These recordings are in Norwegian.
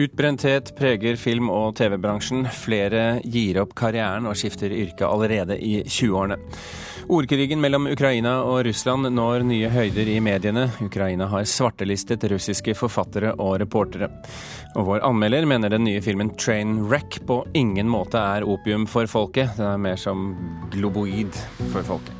Utbrenthet preger film- og TV-bransjen. Flere gir opp karrieren og skifter yrke allerede i 20-årene. Ordkrigen mellom Ukraina og Russland når nye høyder i mediene. Ukraina har svartelistet russiske forfattere og reportere. Og vår anmelder mener den nye filmen 'Trainwreck' på ingen måte er opium for folket. Den er mer som globoid for folket.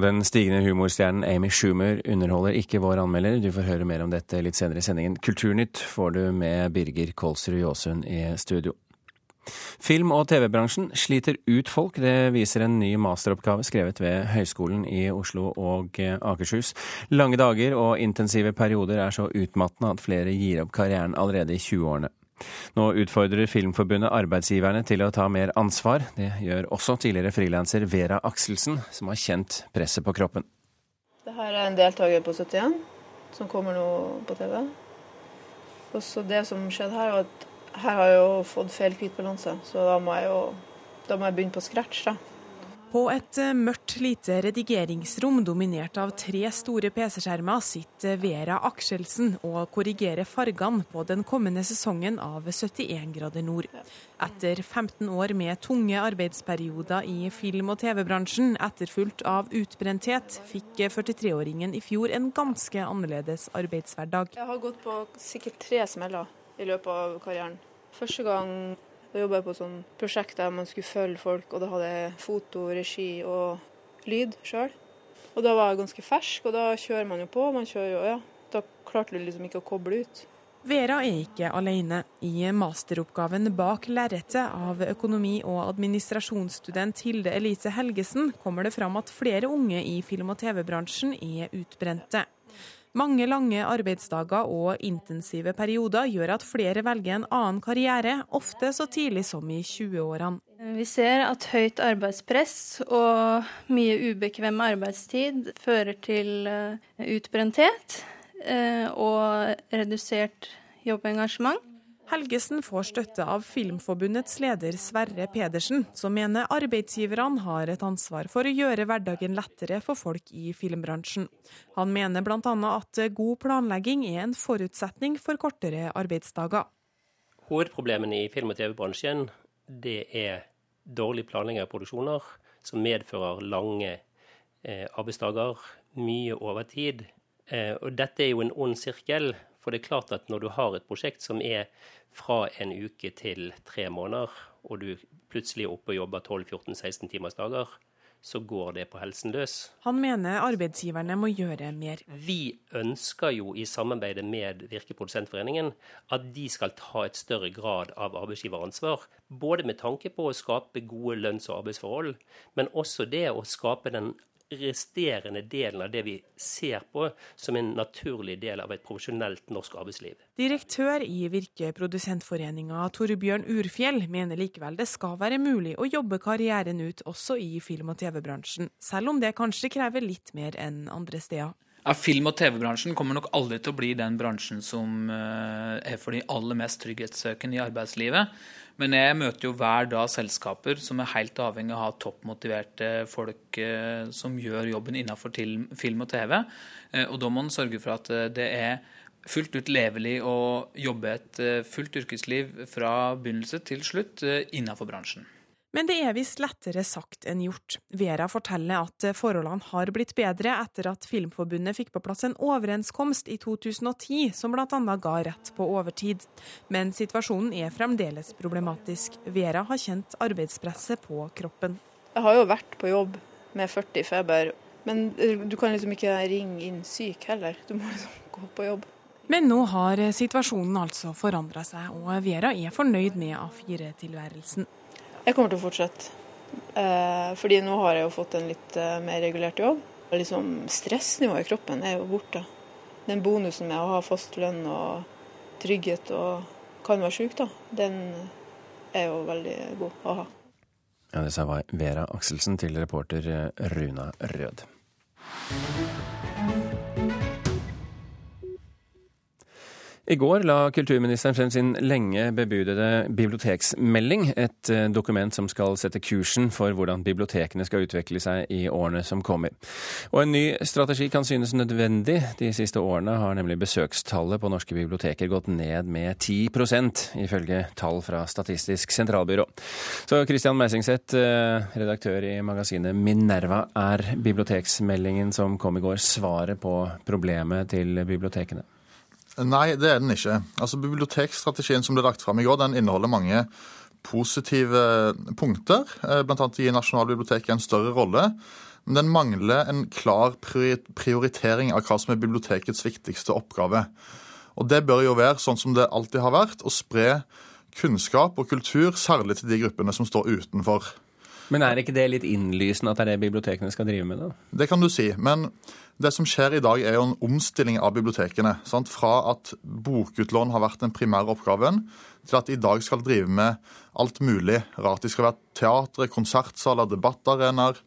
Den stigende humorstjernen Amy Schumer underholder ikke vår anmelder. Du får høre mer om dette litt senere i sendingen. Kulturnytt får du med Birger Kolsrud Jåsund i studio. Film- og TV-bransjen sliter ut folk. Det viser en ny masteroppgave skrevet ved Høgskolen i Oslo og Akershus. Lange dager og intensive perioder er så utmattende at flere gir opp karrieren allerede i 20-årene. Nå utfordrer Filmforbundet arbeidsgiverne til å ta mer ansvar. Det gjør også tidligere frilanser Vera Akselsen, som har kjent presset på kroppen. Det her er en deltaker på 71 som kommer nå på TV. Og så Det som skjedde her, var at her har jeg jo fått feil hvitbalanse, så da må jeg jo da må jeg begynne på scratch. da. På et eh, mørkt lite redigeringsrom dominert av tre store PC-skjermer sitter Vera Akselsen og korrigerer fargene på den kommende sesongen av 71 grader nord. Etter 15 år med tunge arbeidsperioder i film- og TV-bransjen, etterfulgt av utbrenthet, fikk 43-åringen i fjor en ganske annerledes arbeidshverdag. Jeg har gått på sikkert tre smeller i løpet av karrieren. Første gang da jobba jeg på sånn prosjekt der man skulle følge folk, og da hadde jeg foto, regi og lyd sjøl. Og da var jeg ganske fersk, og da kjører man jo på. Man kjører jo, ja. Da klarte du liksom ikke å koble ut. Vera er ikke alene. I masteroppgaven bak lerretet av økonomi- og administrasjonsstudent Hilde Elise Helgesen kommer det fram at flere unge i film- og TV-bransjen er utbrente. Mange lange arbeidsdager og intensive perioder gjør at flere velger en annen karriere, ofte så tidlig som i 20-årene. Vi ser at høyt arbeidspress og mye ubekvem arbeidstid fører til eh, utbrenthet eh, og redusert jobbengasjement. Helgesen får støtte av Filmforbundets leder Sverre Pedersen, som mener arbeidsgiverne har et ansvar for å gjøre hverdagen lettere for folk i filmbransjen. Han mener bl.a. at god planlegging er en forutsetning for kortere arbeidsdager. Hovedproblemene i film- og TV-bransjen det er dårlig planlegging av produksjoner, som medfører lange eh, arbeidsdager, mye overtid. Eh, og dette er jo en ond sirkel. For det er klart at når du har et prosjekt som er fra en uke til tre måneder, og du plutselig er oppe og jobber 12-14-16 timers dager, så går det på helsen løs. Han mener arbeidsgiverne må gjøre mer. Vi ønsker jo i samarbeidet med Virkeprodusentforeningen at de skal ta et større grad av arbeidsgiveransvar. Både med tanke på å skape gode lønns- og arbeidsforhold, men også det å skape den resterende delen av det vi ser på som en naturlig del av et profesjonelt norsk arbeidsliv. Direktør i Virkeprodusentforeninga Torbjørn Urfjell mener likevel det skal være mulig å jobbe karrieren ut også i film- og TV-bransjen, selv om det kanskje krever litt mer enn andre steder. Ja, Film- og TV-bransjen kommer nok aldri til å bli den bransjen som er for de aller mest trygghetssøkende i arbeidslivet. Men jeg møter jo hver dag selskaper som er helt avhengig av å ha toppmotiverte folk som gjør jobben innenfor film og TV. Og da må man sørge for at det er fullt ut levelig å jobbe et fullt yrkesliv fra begynnelse til slutt innenfor bransjen. Men det er visst lettere sagt enn gjort. Vera forteller at forholdene har blitt bedre etter at Filmforbundet fikk på plass en overenskomst i 2010 som bl.a. ga rett på overtid. Men situasjonen er fremdeles problematisk. Vera har kjent arbeidspresset på kroppen. Jeg har jo vært på jobb med 40 feber, men du kan liksom ikke ringe inn syk heller. Du må liksom gå på jobb. Men nå har situasjonen altså forandra seg, og Vera er fornøyd med A4-tilværelsen. Jeg kommer til å fortsette. Eh, fordi nå har jeg jo fått en litt eh, mer regulert jobb. Liksom Stressnivået i kroppen er jo borte. Den bonusen med å ha fast lønn og trygghet og kan være syk, da, den er jo veldig god å ha. Ja, Det sa Vera Akselsen til reporter Runa Rød. I går la kulturministeren frem sin lenge bebudede biblioteksmelding, et eh, dokument som skal sette kursen for hvordan bibliotekene skal utvikle seg i årene som kommer. Og en ny strategi kan synes nødvendig. De siste årene har nemlig besøkstallet på norske biblioteker gått ned med 10% ifølge tall fra Statistisk sentralbyrå. Så Christian Meisingseth, eh, redaktør i magasinet Minerva, er biblioteksmeldingen som kom i går svaret på problemet til bibliotekene? Nei, det er den ikke. Altså, Bibliotekstrategien som ble lagt fram i går, den inneholder mange positive punkter. Bl.a. blant annet gir Nasjonalbiblioteket en større rolle. Men den mangler en klar prioritering av hva som er bibliotekets viktigste oppgave. Og det bør jo være sånn som det alltid har vært, å spre kunnskap og kultur, særlig til de gruppene som står utenfor. Men er ikke det litt innlysende at det er det bibliotekene skal drive med? da? Det kan du si. Men det som skjer i dag, er jo en omstilling av bibliotekene. Sant? Fra at bokutlån har vært den primære oppgaven, til at de i dag skal drive med alt mulig rart. De skal være teatre, konsertsaler, debattarenaer,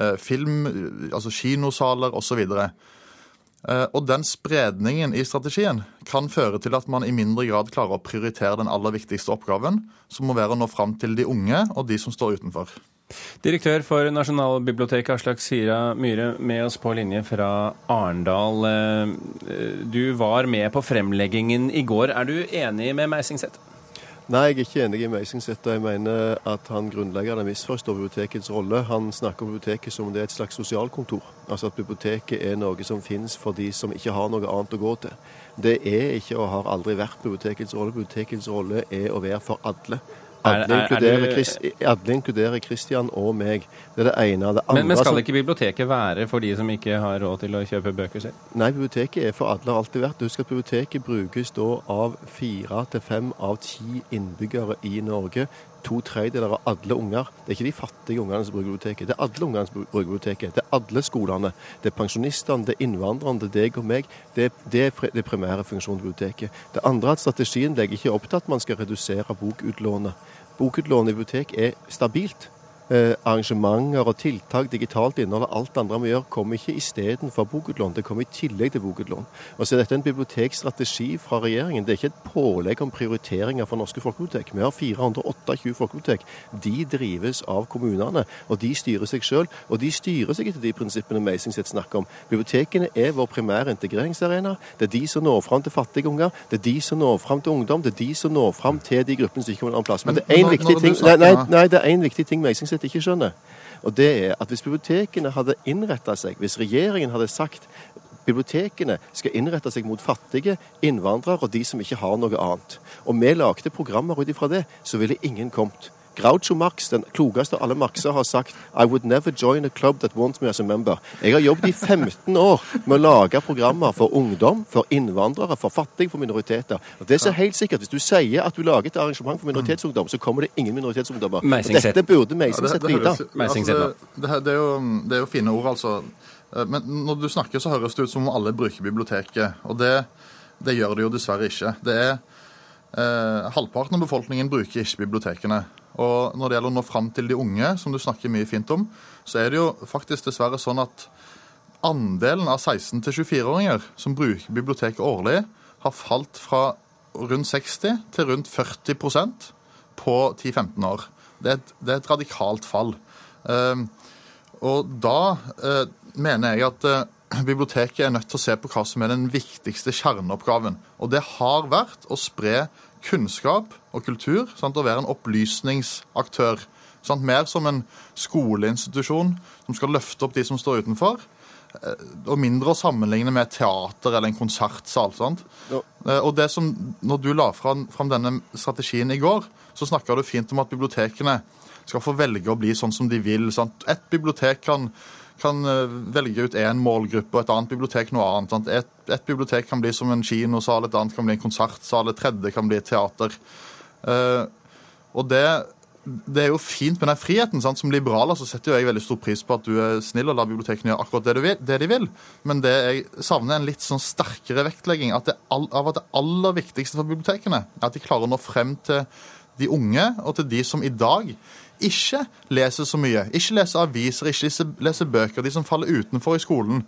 eh, film, altså kinosaler osv. Eh, og den spredningen i strategien kan føre til at man i mindre grad klarer å prioritere den aller viktigste oppgaven, som må være å nå fram til de unge og de som står utenfor. Direktør for Nasjonalbiblioteket, Aslak Sira Myhre, med oss på linje fra Arendal. Eh, du var med på fremleggingen i går. Er du enig med Meisingseth? Nei, jeg er ikke enig i Meisingseth. Jeg mener at han grunnleggende misforstår bibliotekets rolle. Han snakker om biblioteket som om det er et slags sosialkontor. Altså at biblioteket er noe som finnes for de som ikke har noe annet å gå til. Det er ikke og har aldri vært bibliotekets rolle. Bibliotekets rolle er å være for alle. Alle inkluderer, Christian og meg. Det er det ene. Det men, men, skal ikke biblioteket være for de som ikke har råd til å kjøpe bøker selv? Nei, biblioteket er for alle har alltid vært. Husk at biblioteket brukes da av fire til fem av ti innbyggere i Norge to tredjedeler av alle unger. Det er ikke de fattige ungene som bruker biblioteket, det er alle ungene som bruker biblioteket. Det er alle skolene. Det er pensjonistene, det er innvandrerne, det er deg og meg. Det, det er det primære funksjonen til biblioteket. Det andre er at strategien legger ikke opp til at man skal redusere bokutlånet. Bokutlån i bibliotek er stabilt. Eh, arrangementer og tiltak, digitalt innhold og alt det andre vi gjør, kommer ikke istedenfor bokutlån. Det kommer i tillegg til bokutlån. Og så er dette en bibliotekstrategi fra regjeringen. Det er ikke et pålegg om prioriteringer for norske folkebibliotek. Vi har 428 folkebibliotek. De drives av kommunene, og de styrer seg sjøl. Og de styrer seg etter de prinsippene Meisingseth snakker om. Bibliotekene er vår primære integreringsarena. Det er de som når fram til fattige unger. Det er de som når fram til ungdom. Det er de som når fram til de gruppene som ikke kommer en plass. Men det er én viktig viktig ting Meisingseth ikke skjønner. Og det er at Hvis bibliotekene hadde innretta seg, hvis regjeringen hadde sagt bibliotekene skal innrette seg mot fattige, innvandrere og de som ikke har noe annet, og vi lagde programmer ut ifra det, så ville ingen kommet. Groucho Marx, den klokeste av alle Marxer, har sagt I would never join a club that wants me as a member. Jeg har jobbet i 15 år med å lage programmer for ungdom, for innvandrere, for fattige, for minoriteter. Og det er så helt sikkert. Hvis du sier at du lager et arrangement for minoritetsungdom, så kommer det ingen minoritetsungdommer. Dette burde Meisingseth vite. Altså, det, er jo, det er jo fine ord, altså. Eh, men når du snakker, så høres det ut som om alle bruker biblioteket. Og det, det gjør det jo dessverre ikke. Det er eh, Halvparten av befolkningen bruker ikke bibliotekene. Og når det gjelder å nå fram til de unge, som du snakker mye fint om, så er det jo faktisk dessverre sånn at andelen av 16- 24-åringer som bruker biblioteket årlig, har falt fra rundt 60 til rundt 40% på 10-15 år. Det er, et, det er, et, radikalt fall. Eh, og da eh, mener jeg at uh, biblioteket er nødt til å se på hva som er den viktigste kjerneoppgaven. Og det har vært å spre kunnskap og kultur. Sant? og være en opplysningsaktør. Sant? Mer som en skoleinstitusjon som skal løfte opp de som står utenfor. Eh, og mindre å sammenligne med teater eller en konsertsal. sant? Ja. Eh, og det som, når du la fram, fram denne strategien i går, så snakka du fint om at bibliotekene skal få velge å bli sånn som de vil. Sant? Et bibliotek kan kan eh, velge ut én målgruppe og et annet bibliotek noe annet. Et, et, bibliotek kan bli som en kinosal, et annet kan bli en konsertsal, et tredje kan bli et teater. Uh, og det, det, er jo fint med den friheten. Sant? Som liberaler så setter jo jeg veldig stor pris på at du er snill og lar bibliotekene gjøre akkurat det, vil, det, de vil. Men det jeg savner en litt sånn sterkere vektlegging at all, av at det aller viktigste for bibliotekene er at de klarer å nå frem til de unge og til de som i dag ikke leser så mye, ikke leser aviser, ikke leser bøker, de som faller utenfor i skolen,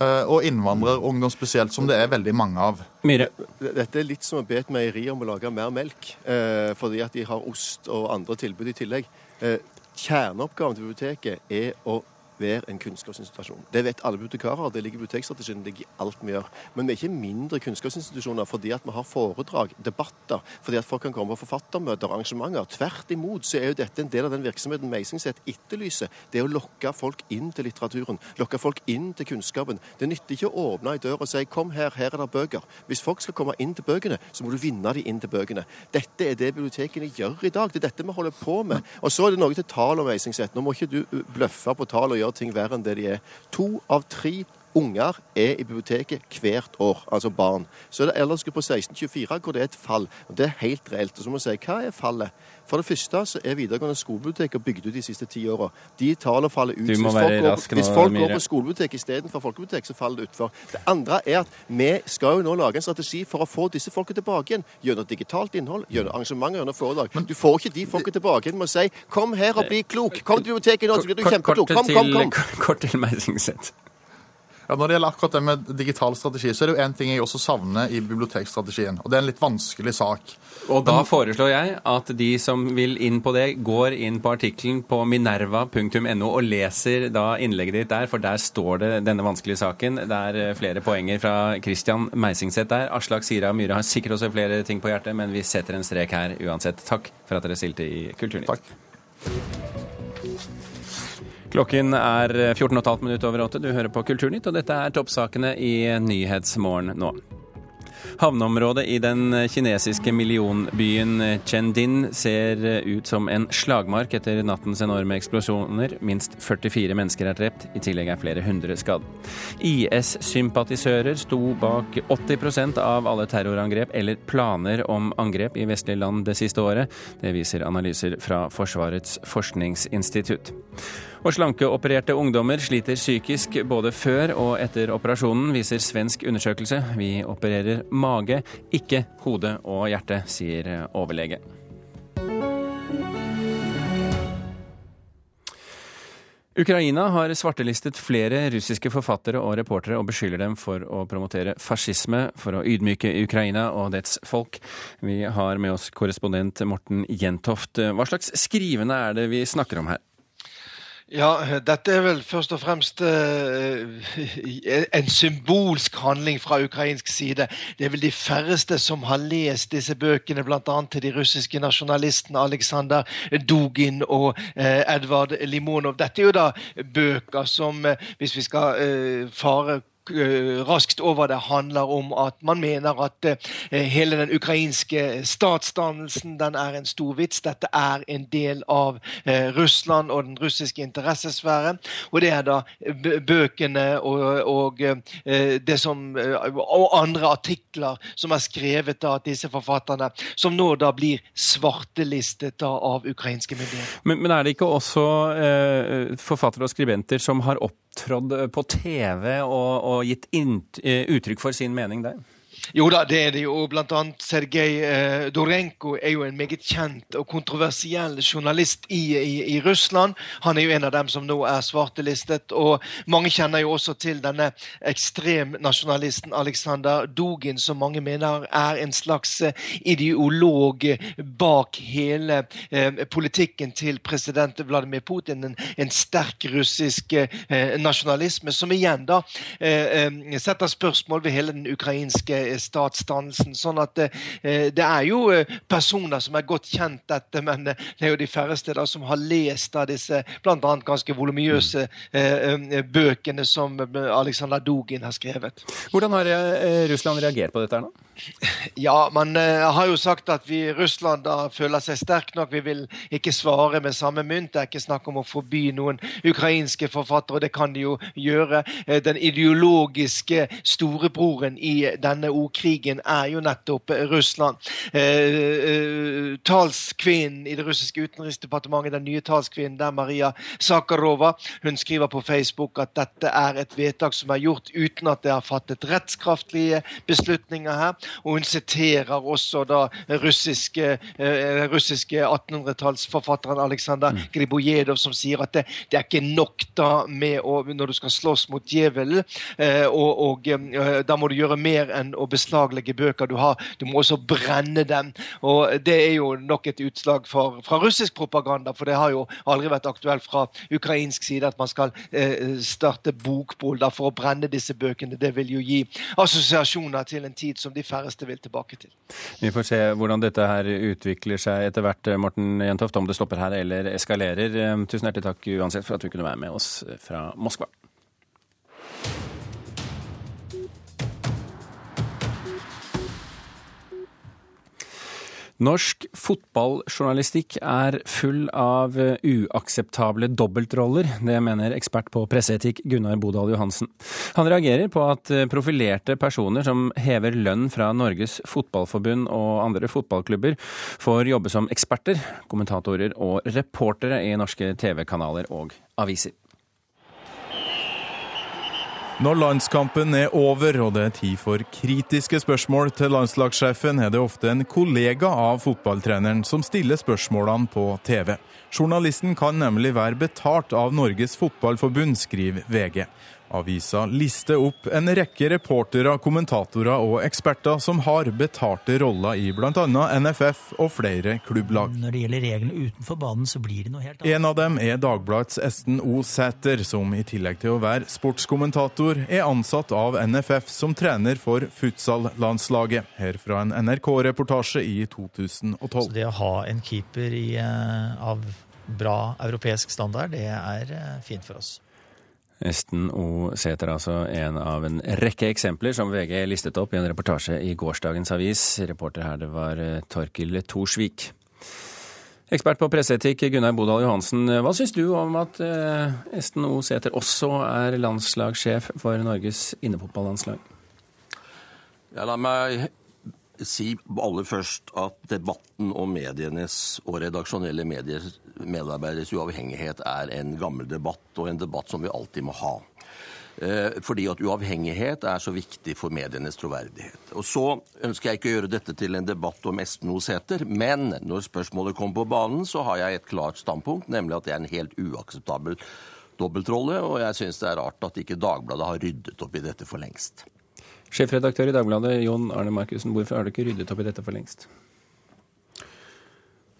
eh, og innvandrerungdom spesielt, som det er veldig mange av. Myhre. Dette er litt som å be et meieri om å lage mer melk, eh, fordi at de har ost og andre tilbud i tillegg. Eh, kjerneoppgaven til biblioteket er å være en kunnskapsinstitusjon. Det vet alle bibliotekarer. Det ligger i bibliotekstrategien, det ligger i alt vi gjør. Men vi er ikke mindre kunnskapsinstitusjoner fordi at vi har foredrag, debatter, fordi at folk kan komme på forfattermøter arrangementer. Tvert imot så er jo dette en del av den virksomheten Meisingset etterlyser. Det er å lokke folk inn til litteraturen, lokke folk inn til kunnskapen. Det nytter ikke å åpne ei dør og si 'kom her, her er det bøker'. Hvis folk skal komme inn til bøkene, så må du vinne dem inn til bøkene. Dette er det bibliotekene gjør i dag. Det er dette vi holder på med. Og så er det noe til tall om Meisingset. Nå må ikke du bløffe på tall og gjøre ting verre enn det de er. To av tre unger er i biblioteket hvert år, altså barn. Så er det aldersgruppe 16-24 hvor det er et fall. og Det er helt reelt. Og så må vi si hva er fallet? For det første så er videregående skolebiblioteker bygd ut de siste ti åra. De tallene faller ut. Hvis folk, går, hvis folk går på skolebibliotek istedenfor folkebibliotek, så faller det utfor. Det andre er at vi skal jo nå lage en strategi for å få disse folka tilbake igjen. Gjennom digitalt innhold, gjennom arrangementer, gjennom foredrag. Men du får ikke de folka tilbake igjen med å si 'kom her og bli klok'. Kom til biblioteket nå, så blir du kjempeklok. Kom, kom, kom. Kort til Meisingseth. Ja, Når det gjelder akkurat det med digital strategi, så er det jo én ting jeg også savner i bibliotekstrategien. Og det er en litt vanskelig sak. Og da foreslår jeg at de som vil inn på det, går inn på artikkelen på minerva.no og leser da innlegget ditt der, for der står det denne vanskelige saken. Det er eh, flere poenger fra Christian Meisingseth der. Aslak Sira Myhre har sikkert også flere ting på hjertet, men vi setter en strek her uansett. Takk for at dere stilte i Kulturnytt. Takk. Klokken er 14,5 minutter over åtte. Du hører på Kulturnytt, og dette er toppsakene i Nyhetsmorgen nå. Havneområdet i den kinesiske millionbyen Chendin ser ut som en slagmark etter nattens enorme eksplosjoner. Minst 44 mennesker er drept, i tillegg er flere hundre skadd. IS-sympatisører sto bak 80% av alle terrorangrep eller planer om angrep i vestlige land det siste året. Det viser analyser fra Forsvarets forskningsinstitutt. Og slankeopererte ungdommer sliter psykisk både før og etter operasjonen, viser svensk undersøkelse. Vi opererer mage, ikke hode og hjerte, sier overlege. Ukraina har svartelistet flere russiske forfattere og reportere og beskylder dem for å promotere fascisme, for å ydmyke Ukraina og dets folk. Vi har med oss korrespondent Morten Jentoft. Hva slags skrivende er det vi snakker om her? Ja, dette er vel først og fremst uh, en symbolsk handling fra ukrainsk side. Det er vel de færreste som har lest disse bøkene, bl.a. til de russiske nasjonalistene Aleksandr Dugin og Edvard Limonov. Dette er jo da bøker som, hvis vi skal fare Eh, raskt over det handler om at man mener at eh, hele den ukrainske statsdannelsen den er en stor vits. Dette er en del av eh, Russland og den russiske interessesfæren. Og det er da bøkene og, og det som, og andre artikler som er skrevet av disse forfatterne, som nå da blir svartelistet av ukrainske myndigheter. Men, men er det ikke også eh, forfattere og skribenter som har opp opptrådt på TV og, og gitt eh, uttrykk for sin mening der? Jo da, det er det jo. Blant annet Sergej eh, Dorenko er jo en meget kjent og kontroversiell journalist i, i, i, Russland. Han er jo en av dem som nå er svartelistet. Og mange kjenner jo også til denne ekstremnasjonalisten Aleksandr Dugin, som mange mener er en slags eh, ideolog bak hele eh, politikken til president Vladimir Putin. En, en sterk russisk eh, nasjonalisme, som igjen da eh, eh, setter spørsmål ved hele den ukrainske statsdannelsen. Sånn at det, det er jo eh, personer som er godt kjent dette, men eh, det er jo de færreste da som har lest av disse bl.a. ganske volumiøse bøkene som Aleksandr Dugin har skrevet. Hvordan har Russland reagert på dette her nå? Ja, man har jo sagt at vi i Russland da føler seg sterk nok. Vi vil ikke svare med samme mynt. Det er ikke snakk om å forby noen ukrainske forfattere, det kan de jo gjøre. Den ideologiske storebroren i denne storkrigen er jo nettopp Russland. Eh, eh, talskvinnen i det russiske utenriksdepartementet, den nye talskvinnen det er Maria Sakharova, hun skriver på Facebook at dette er et vedtak som er gjort uten at det har fattet rettskraftige beslutninger her. Og hun siterer også da russiske, eh, russiske 1800-tallsforfatteren Aleksandr mm. Gribojedov som sier at det, det, er ikke nok da med å, når du skal slåss mot djevelen, eh, og, og eh, da må du gjøre mer enn å beslaglegge bøker du har. Du må også brenne dem. Og det er jo nok et utslag for, fra russisk propaganda, for det har jo aldri vært aktuelt fra ukrainsk side at man skal eh, starte bokbål for å brenne disse bøkene. Det vil jo gi assosiasjoner til en tid som de færreste vil tilbake til. Vi får se hvordan dette her utvikler seg etter hvert, Morten Jentoft, om det stopper her eller eskalerer. Eh, tusen hjertelig takk uansett for at du kunne være med oss fra Moskva. Norsk fotballjournalistikk er full av uakseptable dobbeltroller. Det mener ekspert på presseetikk Gunnar Bodal Johansen. Han reagerer på at profilerte personer som hever lønn fra Norges Fotballforbund og andre fotballklubber, får jobbe som eksperter, kommentatorer og reportere i norske TV-kanaler og aviser. Når landskampen er over og det er tid for kritiske spørsmål til landslagssjefen, er det ofte en kollega av fotballtreneren som stiller spørsmålene på TV. Journalisten kan nemlig være betalt av Norges Fotballforbund, skriver VG. Avisa lister opp en rekke reportere, kommentatorer og eksperter som har betalte roller i bl.a. NFF og flere klubblag. Når det gjelder reglene utenfor banen, så blir det noe helt annet. En av dem er Dagbladets Esten O. Sæter, som i tillegg til å være sportskommentator, er ansatt av NFF som trener for futsal-landslaget. Her fra en NRK-reportasje i 2012. Så det å ha en keeper i, eh, av bra europeisk standard, det er eh, fint for oss. Esten O. Sæther, altså en av en rekke eksempler som VG listet opp i en reportasje i gårsdagens avis. Reporter her det var eh, Torkil Thorsvik. Ekspert på presseetikk Gunnar Bodal Johansen, hva syns du om at eh, Esten O. Sæther også er landslagssjef for Norges innefotballandslag? Ja, la meg si aller først at debatten om medienes og redaksjonelle medier, medarbeideres uavhengighet er en gammel debatt, og en debatt som vi alltid må ha. Eh, fordi at uavhengighet er så viktig for medienes troverdighet. Og Så ønsker jeg ikke å gjøre dette til en debatt om Esten Oseter, men når spørsmålet kommer på banen, så har jeg et klart standpunkt, nemlig at det er en helt uakseptabel dobbeltrolle, og jeg syns det er rart at ikke Dagbladet har ryddet opp i dette for lengst. Sjefredaktør i Dagbladet, Jon Arne Markussen, hvorfor har du ikke ryddet opp i dette for lengst?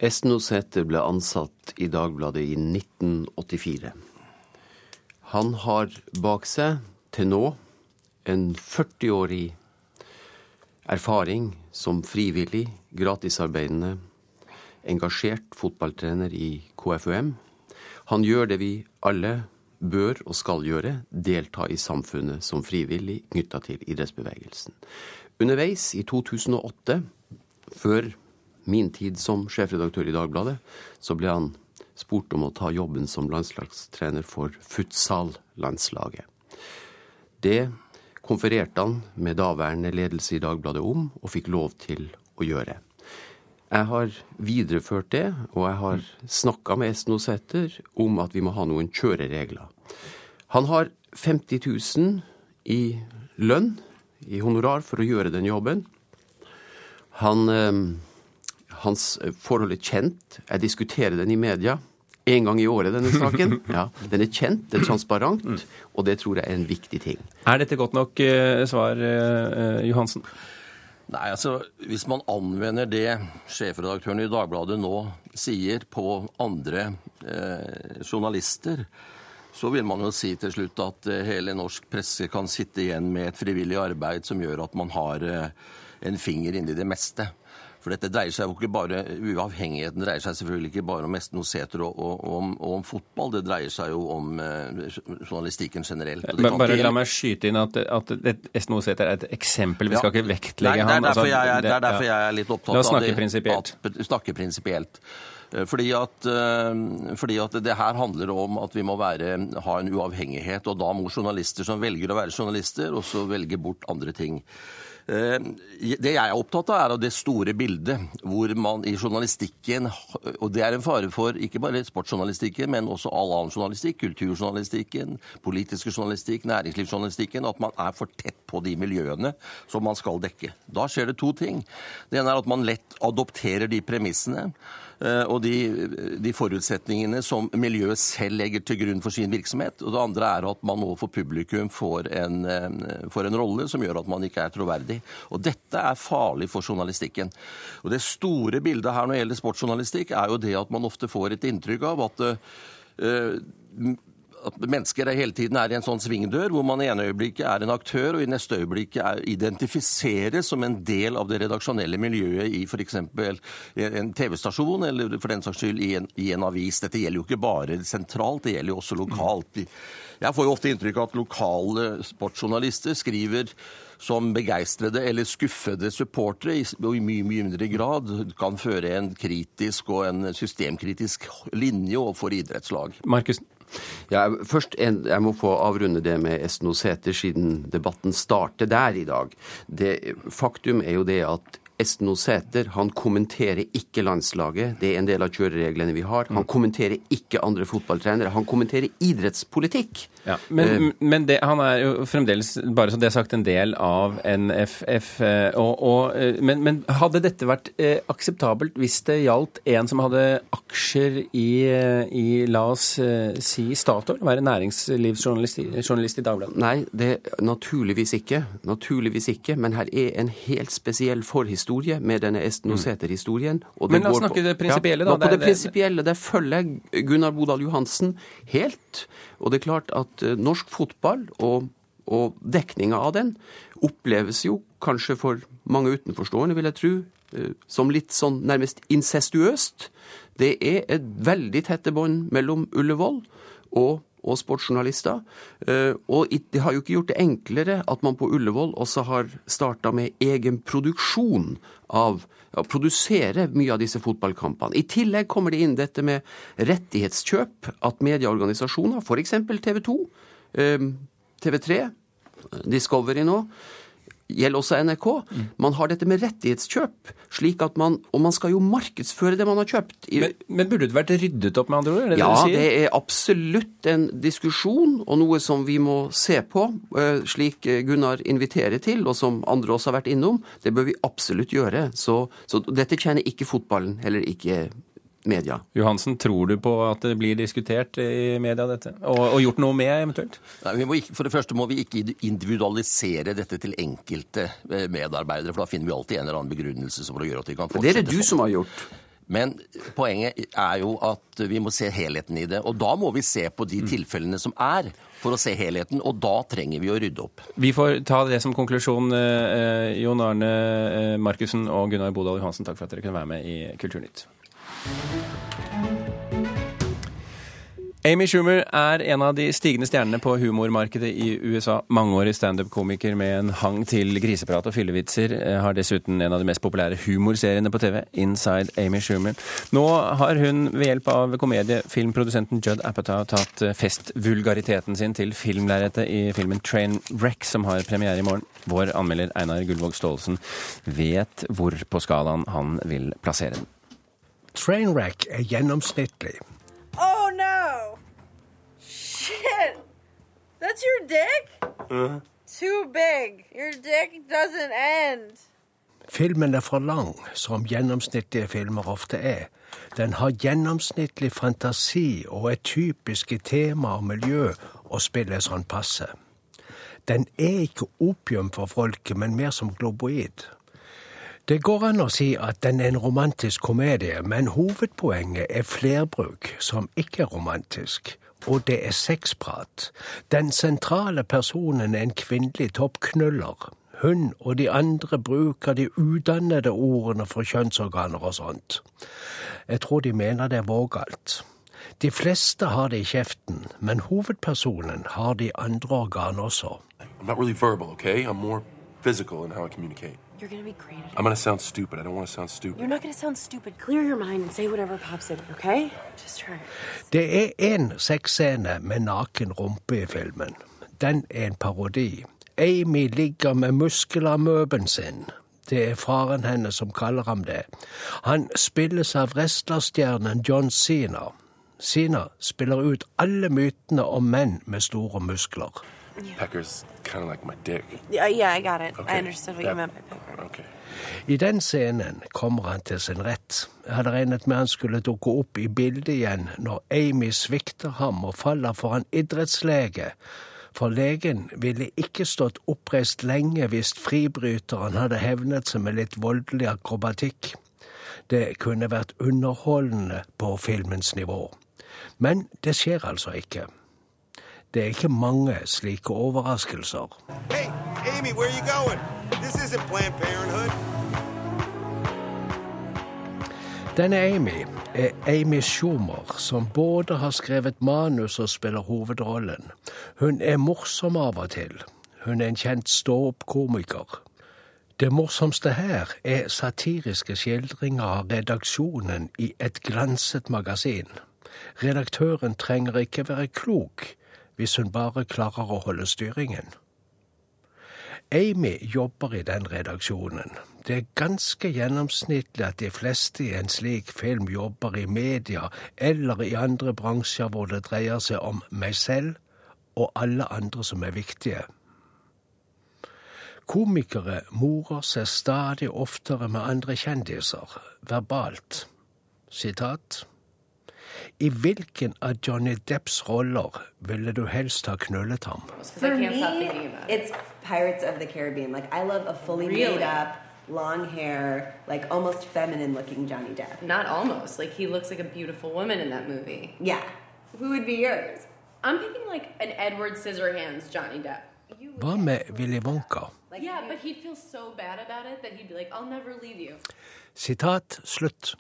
Esten Osæter ble ansatt i Dagbladet i 1984. Han har bak seg til nå en 40-årig erfaring som frivillig, gratisarbeidende, engasjert fotballtrener i KFUM. Han gjør det vi alle bør og skal gjøre, delta i samfunnet som frivillig knytta til idrettsbevegelsen. Underveis i 2008, før min tid som sjefredaktør i Dagbladet, så ble han spurt om å ta jobben som landslagstrener for futsal-landslaget. Det konfererte han med daværende ledelse i Dagbladet om, og fikk lov til å gjøre. Jeg har videreført det, og jeg har snakka med Esten Osæter om at vi må ha noen kjøreregler. Han har 50 000 i lønn, i honorar, for å gjøre den jobben. Han, eh, hans forhold er kjent. Jeg diskuterer den i media en gang i året, denne saken. Ja, Den er kjent, det er transparent, og det tror jeg er en viktig ting. Er dette godt nok eh, svar, eh, Johansen? Nei, altså Hvis man anvender det sjefredaktøren i Dagbladet nå sier på andre eh, journalister, så vil man jo si til slutt at eh, hele norsk presse kan sitte igjen med et frivillig arbeid som gjør at man har eh, en finger inni det meste. For dette dreier seg jo ikke bare, Uavhengigheten dreier seg selvfølgelig ikke bare om Esten Oseter og, og, og, og, om fotball, det dreier seg jo om eh, journalistikken generelt. bare, bare la meg skyte inn at, at Esten Oseter er et eksempel. Vi skal ikke vektlegge han. Altså, det er derfor jeg er litt opptatt av det. La oss snakke prinsipielt. Snakke prinsipielt. Eh, fordi at, eh, fordi at, det her handler om at vi må være, ha en uavhengighet. Og da må journalister som velger å være journalister, også velge bort andre ting. Eh, det jeg er opptatt av, er av det store bildet, hvor man i journalistikken Og det er en fare for ikke bare sportsjournalistikken, men også all annen journalistikk, kulturjournalistikken, politiske journalistikk, næringslivsjournalistikken, at man er for tett på de miljøene som man skal dekke. Da skjer det to ting. Det ene er at man lett adopterer de premissene. Eh, og de, de, forutsetningene som miljøet selv legger til grunn for sin virksomhet. Og det andre er at man overfor publikum får en, får en rolle som gjør at man ikke er troverdig. Og dette er farlig for journalistikken. Og det store bildet her når det gjelder sportsjournalistikk, er jo det at man ofte får et inntrykk av at uh, at mennesker hele tiden er i en sånn svingdør, hvor man i ene øyeblikket er en aktør, og i neste øyeblikk identifiseres som en del av det redaksjonelle miljøet i f.eks. en TV-stasjon, eller for den saks skyld i en, i en, avis. Dette gjelder jo ikke bare sentralt, det gjelder jo også lokalt. Jeg får jo ofte inntrykk av at lokale sportsjournalister skriver som begeistrede eller skuffede supportere i mye, mye mindre grad kan føre en kritisk og en systemkritisk linje overfor idrettslag. Markusen? Ja, først, Jeg må få avrunde det med Esten Sæther, siden debatten starter der i dag. Det, faktum er jo det at Esten Sæther han kommenterer ikke landslaget. Det er en del av kjørereglene vi har. Han kommenterer ikke andre fotballtrenere. Han kommenterer idrettspolitikk. Ja, men, uh, men det, han er jo fremdeles, bare så det er sagt, en del av NFF. Eh, og, og, eh, men, men, hadde dette vært akseptabelt hvis det gjaldt en som hadde aksjer i, i la oss si Statoil, være næringslivsjournalist journalist i Dagbladet? Nei, det naturligvis ikke. Naturligvis ikke. Men her er en helt spesiell forhistorie med denne Esten Oseter-historien. Mm. Men la oss snakke det prinsipielle, ja. På det, det prinsipielle, der følger jeg Gunnar Bodal Johansen helt. Og det er klart at eh, norsk fotball og, og dekninga av den oppleves jo kanskje for mange utenforstående, vil jeg tro, eh, som litt sånn nærmest incestuøst. Det er et veldig tette bånd mellom Ullevål og, og sportsjournalister. Eh, og det har jo ikke gjort det enklere at man på Ullevål også har starta med egen produksjon av å produsere mye av disse fotballkampene. I tillegg kommer det inn dette med rettighetskjøp. At medieorganisasjoner, f.eks. TV 2, TV 3, Discovery nå, gjelder også NRK. Man har dette med rettighetskjøp, slik at man Og man skal jo markedsføre det man har kjøpt. Men, men burde det vært ryddet opp, med andre ord? Det ja, det, det er absolutt en diskusjon, og noe som vi må se på, eh, slik Gunnar inviterer til, og som andre også har vært innom. Det bør vi absolutt gjøre. Så, så dette tjener ikke fotballen, heller ikke media. Johansen, tror du på at det blir diskutert i media, dette? Og, og gjort noe med, eventuelt? Nei, ikke, for det første må vi ikke individualisere dette til enkelte eh, medarbeidere, for da finner vi alltid en eller annen begrunnelse som gjør at vi kan fortsette. Det er det du som har gjort. Men poenget er jo at vi må se helheten i det. Og da må vi se på de mm. tilfellene som er, for å se helheten. Og da trenger vi å rydde opp. Vi får ta det som konklusjon. Eh, Jon Arne eh, Markussen og Gunnar Bodal Johansen, takk for at dere kunne være med i Kulturnytt. Amy Schumer er en av de stigende stjernene på humormarkedet i USA. Mangeårig standup-komiker med en hang til griseprat og fyllevitser. Eh, har dessuten en av de mest populære humorseriene på TV, Inside Amy Schumer. Nå har hun ved hjelp av komediefilmprodusenten Judd Apatow tatt eh, festvulgariteten sin til filmlerretet i filmen Trainwreck, som har premiere i morgen. Vår anmelder Einar Gullvåg Staalesen vet hvor på skalaen han vil plassere den. Trainwreck er gjennomsnittlig. Oh no! Shit! That's your dick? Uh. Too big. Your dick doesn't end. Filmen er for lang, som gjennomsnittlige filmer ofte er. Den har gjennomsnittlig fantasi og er typisk tema og miljø å spille sånn passe. Den er ikke opium for folket, men mer som globoid. Det går an å si at den er en romantisk komedie, men hovedpoenget er flerbruk som ikke er romantisk. Og det er sexprat. Den sentrale personen er en kvinnelig toppknuller. Hun og de andre bruker de udannede ordene for kjønnsorganer og sånt. Jeg tror de mener det er vågalt. De fleste har det i kjeften, men hovedpersonen har de andre organer også. I'm not really verbal, okay? I'm more physical in how I communicate. You're gonna be great. I'm gonna sound stupid. I don't want to sound stupid. You're not gonna sound stupid. Clear your mind and say whatever pops in, okay? Just try. Det er én sexscene med naken rumpe i filmen. Den er en parodi. Amy ligger med muskelamøben sin. Det er faren hennes som kaller ham det. Han spilles av wrestlerstjernen John Sina. Sina spiller ut alle mytene om menn med store muskler. Pecker's kind of like my dick. Yeah, yeah, I got it. Okay. I understood what you meant by pecker. Okay. I den scenen kommer han til sin rett. Jeg hadde regnet med han skulle dukke opp i bildet igjen når Amy svikter ham og faller for en idrettslege. For legen ville ikke stått oppreist lenge hvis fribryteren hadde hevnet seg med litt voldelig akrobatikk. Det kunne vært underholdende på filmens nivå. Men det skjer altså ikke. Det er ikke mange slike overraskelser. Hey, Amy. Denne Amy er Amy Schumer, som både har skrevet manus og spiller hovedrollen. Hun er morsom av og til. Hun er en kjent stå-opp-komiker. Det morsomste her er satiriske skildringer av redaksjonen i et glanset magasin. Redaktøren trenger ikke være klok hvis hun bare klarer å holde styringen. Amy jobber i den redaksjonen. Det er ganske gjennomsnittlig at de fleste i en slik film jobber i media eller i andre bransjer hvor det dreier seg om meg selv og alle andre som er viktige. Komikere morer seg stadig oftere med andre kjendiser, verbalt. Sitat. I hvilken av Johnny Depps roller ville du helst ha knullet ham? For me, it's Pirates of the Caribbean. Like I love a fully Really? made up, long hair, like almost feminine looking Johnny Depp. Not almost. Like he looks like a beautiful woman in that movie. Yeah. Who would be yours? I'm picking like an Edward Scissorhands Johnny Depp. Hva med Willy Wonka? yeah, but he'd feel so bad about it that he'd be like, I'll never leave you. Sitat slutt.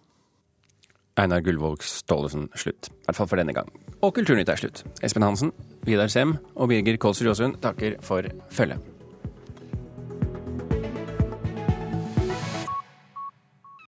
Einar Gullvåg Staalesen slutt. I hvert fall for denne gang. Og Kulturnytt er slutt. Espen Hansen, Vidar Sem og Birger Kolsrud Jåsund takker for følget.